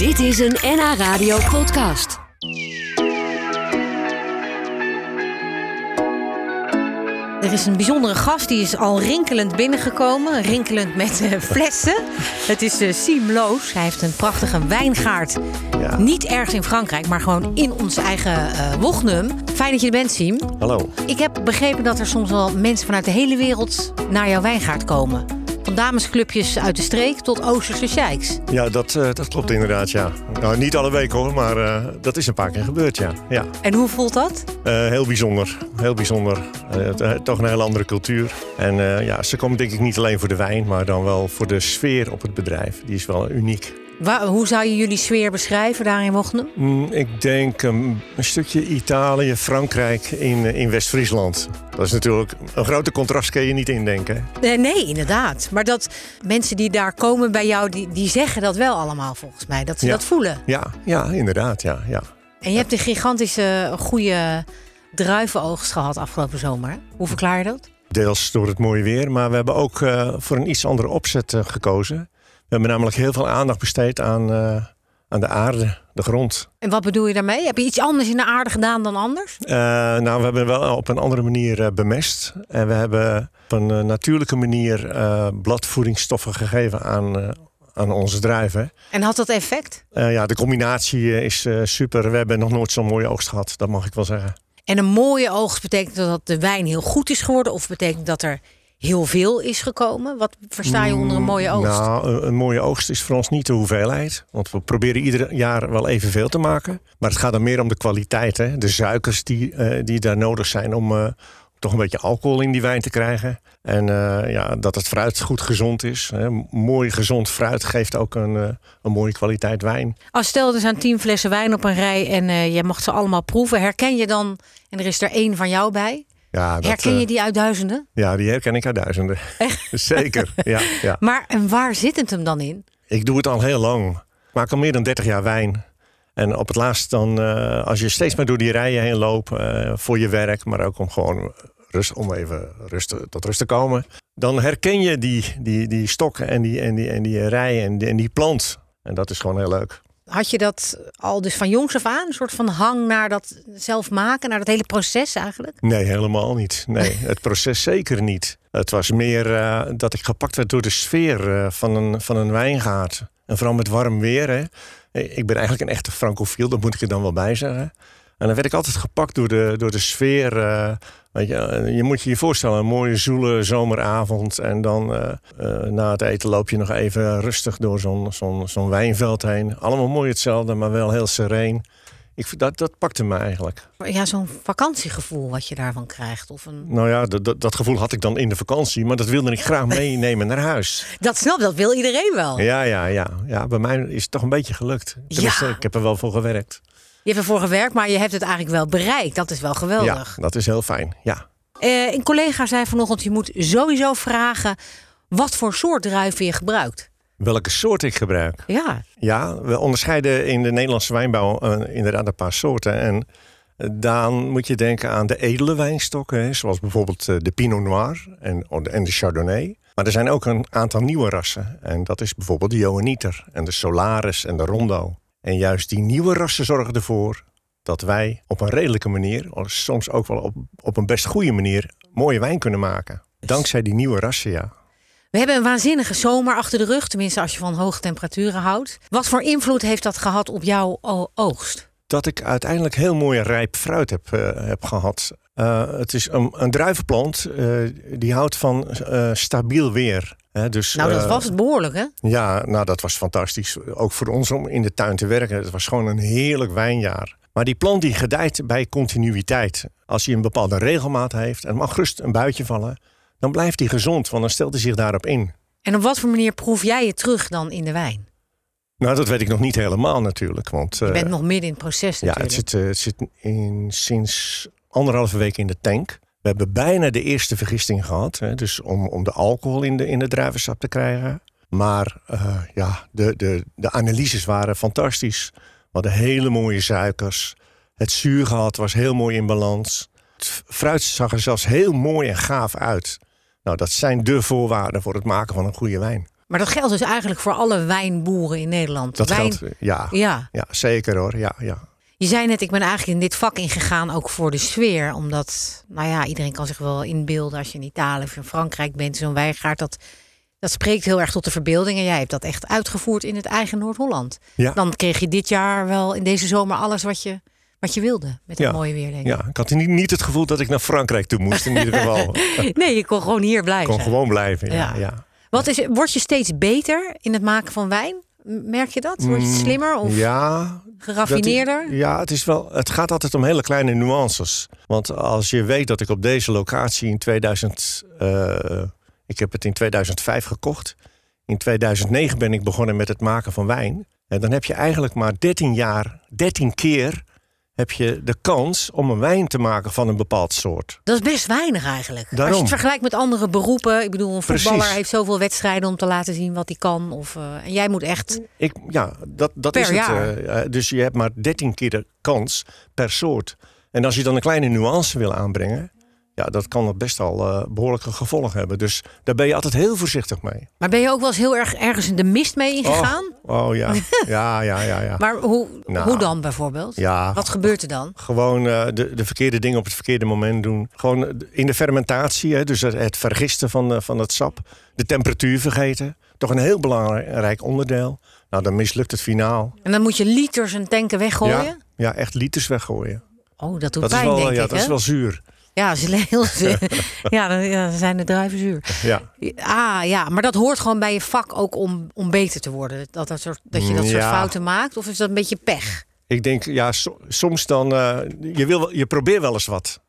Dit is een NH Radio podcast. Er is een bijzondere gast, die is al rinkelend binnengekomen. Rinkelend met eh, flessen. Het is eh Siem Loos. Hij heeft een prachtige wijngaard. Ja. Niet ergens in Frankrijk, maar gewoon in ons eigen eh Wochnum. Fijn dat je er bent, Siem. Hallo. Ik heb begrepen dat er soms wel mensen vanuit de hele wereld naar jouw wijngaard komen. Van damesclubjes uit de streek tot Oosterse sheiks. Ja, dat, eh, dat klopt inderdaad, ja. Nou, niet alle weken hoor, maar eh, dat is een paar keer gebeurd, ja. ja. En hoe voelt dat? Eh, heel bijzonder, heel bijzonder. Toch een heel andere cultuur. En ja, ze komen denk ik niet alleen voor de wijn, maar dan wel voor de sfeer op het bedrijf. Die is wel uniek. Hoe zou je jullie sfeer beschrijven daar in? Mm, ik denk een, een stukje Italië, Frankrijk in, eh, in West-Friesland. Dat is natuurlijk een grote contrast, kun je niet indenken. Eh, nee, inderdaad. Maar dat mensen die daar komen bij jou, die, die zeggen dat wel allemaal volgens mij. Dat ze Ja. dat voelen. Ja, ja, inderdaad, ja. ja. En je hebt een gigantische goede druivenoogst gehad afgelopen zomer. Hoe verklaar je dat? Deels door het mooie weer, maar we hebben ook eh, voor een iets andere opzet eh, gekozen. We hebben namelijk heel veel aandacht besteed aan, eh, aan de aarde, de grond. En wat bedoel je daarmee? Heb je iets anders in de aarde gedaan dan anders? Eh, nou, we hebben wel op een andere manier eh, bemest. En we hebben op een natuurlijke manier bladvoedingsstoffen gegeven aan, aan onze druiven. En had dat effect? Ja, de combinatie is super. We hebben nog nooit zo'n mooie oogst gehad, dat mag ik wel zeggen. En een mooie oogst betekent dat de wijn heel goed is geworden? Of betekent dat er heel veel is gekomen? Wat versta je onder een mooie oogst? Nou, een, een mooie oogst is voor ons niet de hoeveelheid. Want we proberen ieder jaar wel evenveel te maken. Maar het gaat dan meer om de kwaliteit. Hè? De suikers die, eh, die daar nodig zijn om eh, toch een beetje alcohol in die wijn te krijgen. En eh, ja, dat het fruit goed gezond is. Hè? Mooi gezond fruit geeft ook een, een mooie kwaliteit wijn. Als stel er zijn tien flessen wijn op een rij en je mag ze allemaal proeven. Herken je dan, en er is er één van jou bij. Ja, dat, Herken je eh, die uit duizenden? ja, die herken ik uit duizenden. Zeker, ja, ja. Maar en waar zit het hem dan in? Ik doe het al heel lang. Ik maak al meer dan 30 jaar wijn. En op het laatst dan, eh, als je steeds maar door die rijen heen loopt, eh, voor je werk, maar ook om gewoon rust, om even rust, tot rust te komen, dan herken je die, die, die stokken en die, en die, en die rijen en die, en die plant. En dat is gewoon heel leuk. Had je dat al dus van jongs af aan? Een soort van hang naar dat zelf maken, naar dat hele proces eigenlijk? Nee, helemaal niet. Nee, het proces zeker niet. Het was meer eh, dat ik gepakt werd door de sfeer eh, van, een, van een wijngaard. En vooral met warm weer. Hè. Ik ben eigenlijk een echte francofiel, dat moet ik er dan wel bij zeggen. En dan werd ik altijd gepakt door de, door de sfeer. eh, weet je, je moet je je voorstellen, een mooie zoele zomeravond. En dan eh, eh, na het eten loop je nog even rustig door zo'n zo'n zo'n wijnveld heen. Allemaal mooi hetzelfde, maar wel heel sereen. Ik, dat, dat pakte me eigenlijk. Ja, zo'n vakantiegevoel wat je daarvan krijgt. Of een... Nou ja, dat, gevoel had ik dan in de vakantie, maar dat wilde ik graag meenemen naar huis. Dat snap, dat wil iedereen wel. Ja, ja, ja. ja bij mij is het toch een beetje gelukt. Ja. ik heb er wel voor gewerkt. Je hebt ervoor gewerkt, maar je hebt het eigenlijk wel bereikt. Dat is wel Ja, geweldig. dat is heel fijn. Ja. Eh, een collega zei vanochtend, je moet sowieso vragen wat voor soort druiven je gebruikt. Welke soort ik gebruik? Ja, Ja, we onderscheiden in de Nederlandse wijnbouw eh, inderdaad een paar soorten. En eh, dan moet je denken aan de edele wijnstokken, hè, zoals bijvoorbeeld de Pinot Noir en, en de Chardonnay. Maar er zijn ook een aantal nieuwe rassen. En dat is bijvoorbeeld de Johanniter en de Solaris en de Rondo. En juist die nieuwe rassen zorgen ervoor dat wij op een redelijke manier, of soms ook wel op, op een best goede manier, mooie wijn kunnen maken. Dankzij die nieuwe rassen, ja. we hebben een waanzinnige zomer achter de rug. Tenminste, als je van hoge temperaturen houdt. Wat voor invloed heeft dat gehad op jouw oogst? dat ik uiteindelijk heel mooi rijp fruit heb, eh, heb gehad. Eh, het is een, een druivenplant eh, die houdt van stabiel weer. Dus, Nou, dat eh, was het behoorlijk, hè? Ja, nou dat was fantastisch. Ook voor ons om in de tuin te werken. Het was gewoon een heerlijk wijnjaar. Maar die plant die gedijt bij continuïteit. Als hij een bepaalde regelmaat heeft en mag rust een buitje vallen, dan blijft hij gezond, want dan stelt hij zich daarop in. En op wat voor manier proef jij het terug dan in de wijn? Nou, dat weet ik nog niet helemaal natuurlijk. Want, Je eh, bent nog midden in het proces Ja, natuurlijk. het zit, eh, het zit in, sinds anderhalve week in de tank. We hebben bijna de eerste vergisting gehad. Hè, dus om, om de alcohol in de, in de druivensap te krijgen. Maar eh, ja, de, de, de analyses waren fantastisch. We hadden hele mooie suikers. Het zuurgehalte was heel mooi in balans. Het fruit zag er zelfs heel mooi en gaaf uit. Nou, dat zijn de voorwaarden voor het maken van een goede wijn. Maar dat geldt dus eigenlijk voor alle wijnboeren in Nederland. Dat Wijn... geldt, ja. Ja, Ja, zeker hoor. Ja, ja. Je zei net, ik ben eigenlijk in dit vak ingegaan ook voor de sfeer. Omdat, nou ja, iedereen kan zich wel inbeelden als je in Italië of in Frankrijk bent, zo'n wijngaard, dat, dat spreekt heel erg tot de verbeelding. En jij hebt dat echt uitgevoerd in het eigen Noord-Holland. Ja. Dan kreeg je dit jaar wel in deze zomer alles wat je, wat je wilde. Met het Ja. mooie weer, denk ik. ja, ik had niet, niet het gevoel dat ik naar Frankrijk toe moest in ieder geval. Ik Nee, je kon gewoon hier blijven. kon gewoon blijven. Ja, Ja. ja. Wat is, word je steeds beter in het maken van wijn? Merk je dat? Word je Mm, slimmer of Ja, geraffineerder? Dat- ja, het, is wel, het gaat altijd om hele kleine nuances. Want als je weet dat ik op deze locatie in 2000... eh, ik heb het in 2005 gekocht. In 2009 ben ik begonnen met het maken van wijn. En dan heb je eigenlijk maar 13 jaar, 13 keer... heb je de kans om een wijn te maken van een bepaald soort. Dat is best weinig eigenlijk. Als je Daarom. het vergelijkt met andere beroepen. Ik bedoel, een Precies. voetballer heeft zoveel wedstrijden om te laten zien wat hij kan. Of, eh, en jij moet echt. Ik, ja, dat, dat Per is het. jaar. eh, eh, dus je hebt maar 13 keer de kans per soort. En als je dan een kleine nuance wil aanbrengen, ja, dat kan het best al eh, behoorlijke gevolgen hebben. Dus daar ben je altijd heel voorzichtig mee. Maar ben je ook wel eens heel erg ergens in de mist mee ingegaan? Oh, oh ja. ja, ja, ja, ja. Maar hoe, Nou. hoe dan bijvoorbeeld? ja, Wat gebeurt er dan? gewoon eh, de, de verkeerde dingen op het verkeerde moment doen. Gewoon eh, in de fermentatie, hè, dus het, het vergisten van, van het sap. De temperatuur vergeten. Toch een heel belangrijk onderdeel. Nou, dan mislukt het finaal. En dan moet je liters en tanken weggooien? Ja, ja, echt liters weggooien. Oh, dat doet Dat is pijn, wel, denk ja, ik. dat is wel zuur. Ja, ze heel ja, dan, ja, dan zijn de druiven zuur. Ja. Ah ja, maar dat hoort gewoon bij je vak ook om, om beter te worden. Dat, dat, soort, dat je dat soort Ja. fouten maakt? Of is dat een beetje pech? Ik denk, ja, so- soms dan, eh, je, wil, je probeert wel eens wat.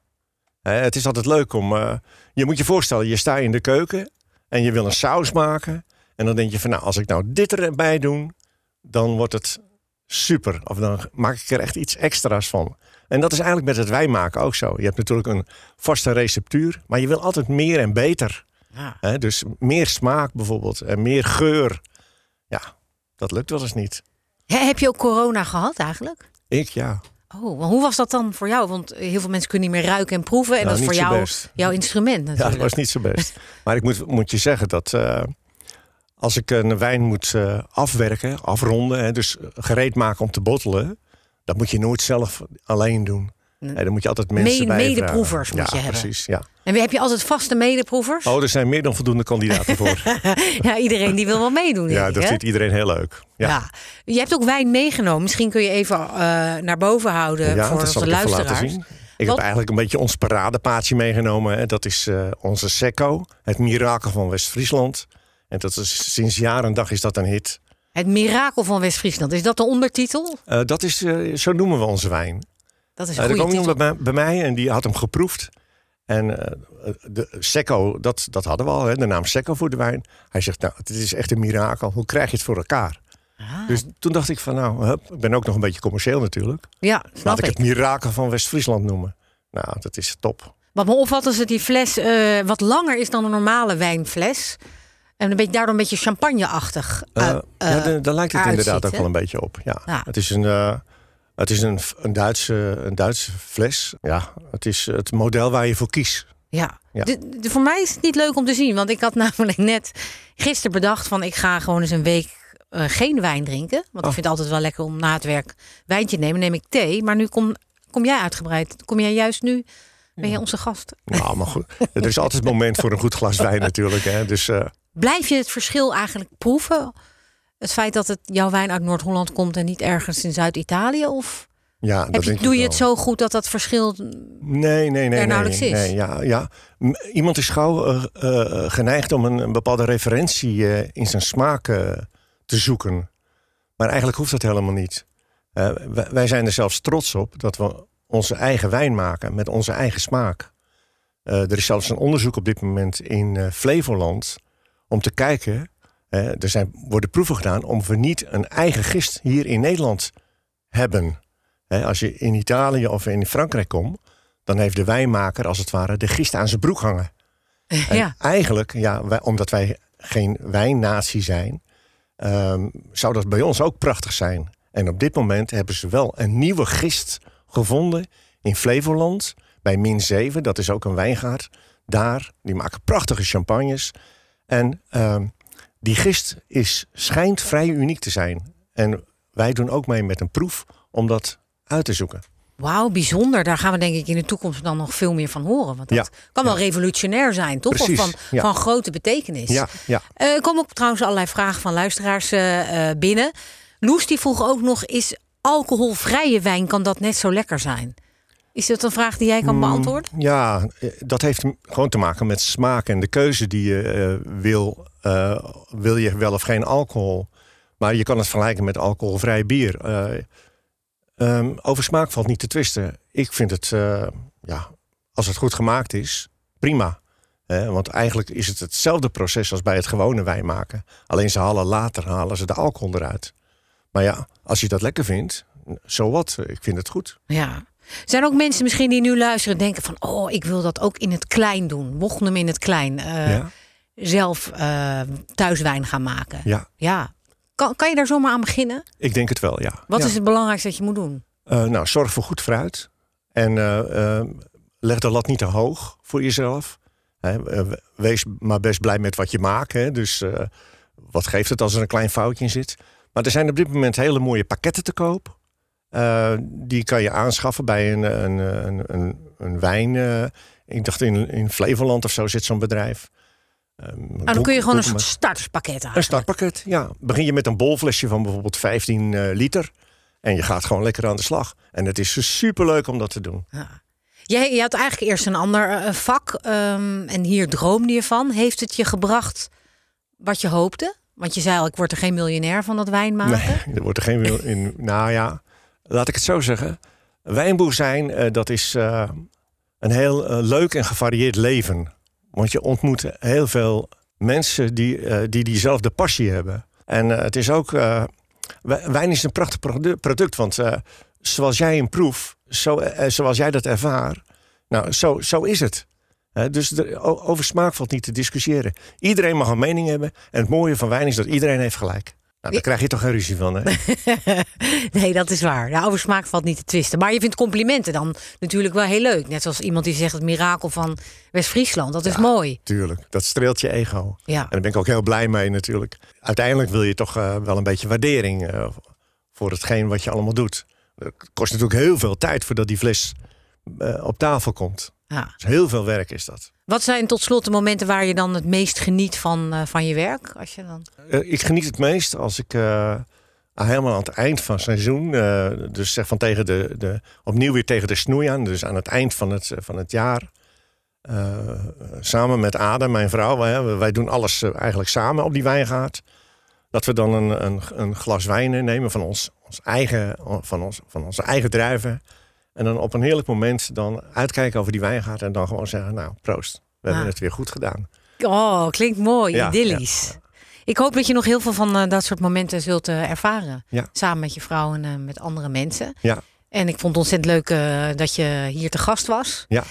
Hè, het is altijd leuk om, eh, je moet je voorstellen, je staat in de keuken en je wil een saus maken. En dan denk je van, nou, als ik nou dit erbij doe, dan wordt het super. Of dan maak ik er echt iets extra's van. En dat is eigenlijk met het wijnmaken ook zo. Je hebt natuurlijk een vaste receptuur, maar je wil altijd meer en beter. Ja. Hè, dus meer smaak bijvoorbeeld en meer geur. Ja, dat lukt wel eens niet. Hè, Heb je ook corona gehad eigenlijk? Ik, ja. Oh, maar hoe was dat dan voor jou? Want heel veel mensen kunnen niet meer ruiken en proeven. En Nou, dat is voor jou best. jouw instrument Ja, natuurlijk. dat was niet zo best. maar ik moet, moet je zeggen dat eh, als ik een wijn moet eh, afwerken, afronden, hè, dus gereed maken om te bottelen, dat moet je nooit zelf alleen doen. Nee. Dan moet je altijd mensen Me- bij je medeproevers moet ja, je hebben. precies. Ja. En heb je altijd vaste medeproevers? Oh, er zijn meer dan voldoende kandidaten voor. Ja, iedereen die wil wel meedoen. ja, ik, dat hè? vindt iedereen heel leuk. Ja, Ja. Je hebt ook wijn meegenomen. Misschien kun je even eh, naar boven houden Ja, voor dat onze laten luisteraars. zien. Ik Wat- heb eigenlijk een beetje ons paradepaadje meegenomen. Hè. Dat is eh, onze Secco, het mirakel van West-Friesland. En dat is, sinds jaar en dag is dat een hit. Het mirakel van West-Friesland. Is dat de ondertitel? Eh, dat is, eh, zo noemen we onze wijn. Dat is Uh, een er goede kwam titel. iemand bij, bij mij en die had hem geproefd. En de Secco, dat, dat hadden we al, hè, de naam Secco voor de wijn. Hij zegt, nou, het is echt een mirakel. Hoe krijg je het voor elkaar? Ah, Dus toen dacht ik van, nou, hup, ik ben ook nog een beetje commercieel natuurlijk. ja, snap Laat ik ik. het mirakel van West-Friesland noemen. Nou, dat is top. Wat me opvalt is dat die fles wat langer is dan een normale wijnfles. En een beetje, daardoor een beetje champagneachtig. Eh, eh, ja, eh, daar- daar lijkt het inderdaad ziet, ook wel een beetje op. Ja. Ja. Het is een, het is een, een, Duitse, een Duitse fles. Ja, het is het model waar je voor kiest. Ja. Ja. De, de- voor mij is het niet leuk om te zien. Want ik had namelijk net gisteren bedacht van ik ga gewoon eens een week geen wijn drinken. Want ik Oh. vind het altijd wel lekker om na het werk wijntje te nemen. Neem ik thee. Maar nu kom, kom jij uitgebreid. Kom jij juist nu? Ben jij onze gast? Nou, maar goed. Er is altijd een moment voor een goed glas wijn natuurlijk. Hè. Dus Blijf je het verschil eigenlijk proeven? Het feit dat het jouw wijn uit Noord-Holland komt en niet ergens in Zuid-Italië? Of ja, dat je, doe je het zo goed dat dat verschil... Nee, nee, nee. er nauwelijks nee, is? nee, ja, ja. Iemand is gauw eh, eh, geneigd om een, een bepaalde referentie eh, in zijn smaak te zoeken. Maar eigenlijk hoeft dat helemaal niet. Wij, wij zijn er zelfs trots op dat we onze eigen wijn maken met onze eigen smaak. Er is zelfs een onderzoek op dit moment in Flevoland om te kijken. eh, er zijn, worden proeven gedaan of we niet een eigen gist hier in Nederland hebben. Hè, als je in Italië of in Frankrijk komt, dan heeft de wijnmaker als het ware de gist aan zijn broek hangen. Ja. eigenlijk, ja, wij, omdat wij geen wijnnatie zijn, ehm, zou dat bij ons ook prachtig zijn. En op dit moment hebben ze wel een nieuwe gist gevonden in Flevoland, bij Min 7. Dat is ook een wijngaard daar. Die maken prachtige champagnes. En ehm, die gist is, schijnt vrij uniek te zijn. En wij doen ook mee met een proef om dat uit te zoeken. Wauw, bijzonder. Daar gaan we denk ik in de toekomst dan nog veel meer van horen. Want dat Ja, kan wel ja. revolutionair zijn, toch? Precies, Of van, ja. van grote betekenis. Ja, ja. Eh, Er komen ook trouwens allerlei vragen van luisteraars eh, eh, binnen. Loes die vroeg ook nog, is alcoholvrije wijn, kan dat net zo lekker zijn? Is dat een vraag die jij kan beantwoorden? Ja, eh, dat heeft gewoon te maken met smaak en de keuze die je eh, wil. eh, wil je wel of geen alcohol? Maar je kan het vergelijken met alcoholvrij bier. Eh, ehm, over smaak valt niet te twisten. Ik vind het, ja, als het goed gemaakt is, prima. Want eigenlijk is het hetzelfde proces als bij het gewone wijn maken. Alleen ze halen later halen ze de alcohol eruit. Maar ja, als je dat lekker vindt, zo wat. Ik vind het goed. Ja. Zijn ook mensen misschien die nu luisteren en denken van... oh, ik wil dat ook in het klein doen. Mochten hem in het klein. eh, ja, Zelf eh, thuis wijn gaan maken. ja, Ja. Kan, kan je daar zomaar aan beginnen? ik denk het wel, ja. Wat Ja. is het belangrijkste dat je moet doen? Eh, nou, zorg voor goed fruit. En leg de lat niet te hoog voor jezelf. Wees maar best blij met wat je maakt. Hè. Dus wat geeft het als er een klein foutje in zit? Maar er zijn op dit moment hele mooie pakketten te koop. Eh, die kan je aanschaffen bij een, een, een, een, een wijn. eh, ik dacht in, in Flevoland of zo zit zo'n bedrijf. Ehm, Nou, dan kun je gewoon een soort starterspakket aan. Een startpakket, ja. Begin je met een bolflesje van bijvoorbeeld 15 eh, liter. En je gaat gewoon lekker aan de slag. En het is superleuk om dat te doen. Ja. Jij, je had eigenlijk eerst een ander vak ehm, en hier droomde je van. Heeft het je gebracht wat je hoopte? Want je zei al, ik word er geen miljonair van dat wijn maken. Nee, er wordt er geen in. Nou ja, laat ik het zo zeggen. Wijnboer zijn, eh, dat is eh, een heel eh, leuk en gevarieerd leven. Want je ontmoet heel veel mensen die, die diezelfde passie hebben. En het is ook. wij- wijn is een prachtig produ- product. Want zoals jij een proef, zo, zoals jij dat ervaart, nou, zo, zo is het. Dus over smaak valt niet te discussiëren. Iedereen mag een mening hebben. En het mooie van wijn is dat iedereen heeft gelijk. Nou, daar krijg je toch geen ruzie van, hè? nee, dat is waar. Ja, over smaak valt niet te twisten. Maar je vindt complimenten dan natuurlijk wel heel leuk. Net zoals iemand die zegt het mirakel van West-Friesland. Dat is mooi. Tuurlijk, dat streelt je ego. Ja. En daar ben ik ook heel blij mee natuurlijk. Uiteindelijk wil je toch eh, wel een beetje waardering eh, voor hetgeen wat je allemaal doet. Het kost natuurlijk heel veel tijd voordat die fles eh, op tafel komt. ja. Dus heel veel werk is dat. Wat zijn tot slot de momenten waar je dan het meest geniet van, eh, van je werk? Als je dan... Eh, ik geniet het meest als ik eh, helemaal aan het eind van het seizoen, dus zeg van tegen de, de, opnieuw weer tegen de snoei aan, dus aan het eind van het, van het jaar, samen met Ada, mijn vrouw, wij, wij doen alles eigenlijk samen op die wijngaard. Dat we dan een, een, een glas wijn nemen van, ons, ons eigen, van, ons, van onze eigen druiven. En dan op een heerlijk moment dan uitkijken over die wijngaard en dan gewoon zeggen, nou proost, we hebben Ah. het weer goed gedaan. Oh, klinkt mooi, Ja, idyllisch. Ik hoop dat je nog heel veel van eh, dat soort momenten zult eh, ervaren. Ja. Samen met je vrouw en eh, met andere mensen. Ja. En ik vond het ontzettend leuk dat je hier te gast was. Ja.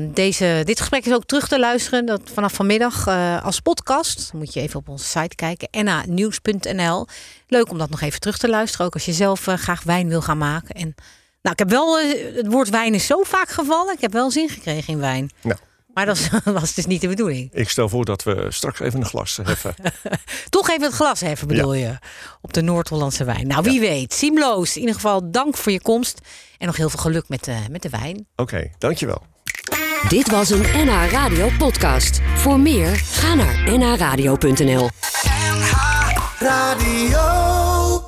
Deze, dit gesprek is ook terug te luisteren dat vanaf vanmiddag als podcast. Dan moet je even op onze site kijken, nanieuws.nl. Leuk om dat nog even terug te luisteren, ook als je zelf graag wijn wil gaan maken. En, nou, ik heb wel, eh, het woord wijn is zo vaak gevallen, ik heb wel zin gekregen in wijn. Nou. Maar dat was dus niet de bedoeling. Ik stel voor dat we straks even een glas heffen. Toch even het glas heffen, bedoel je? Op de Noord-Hollandse wijn. Nou, wie weet. Siemloos, in ieder geval dank voor je komst. En nog heel veel geluk met de, met de wijn. Oké, dankjewel. Dit was een NH Radio podcast. Voor meer, ga naar nhradio.nl. Radio.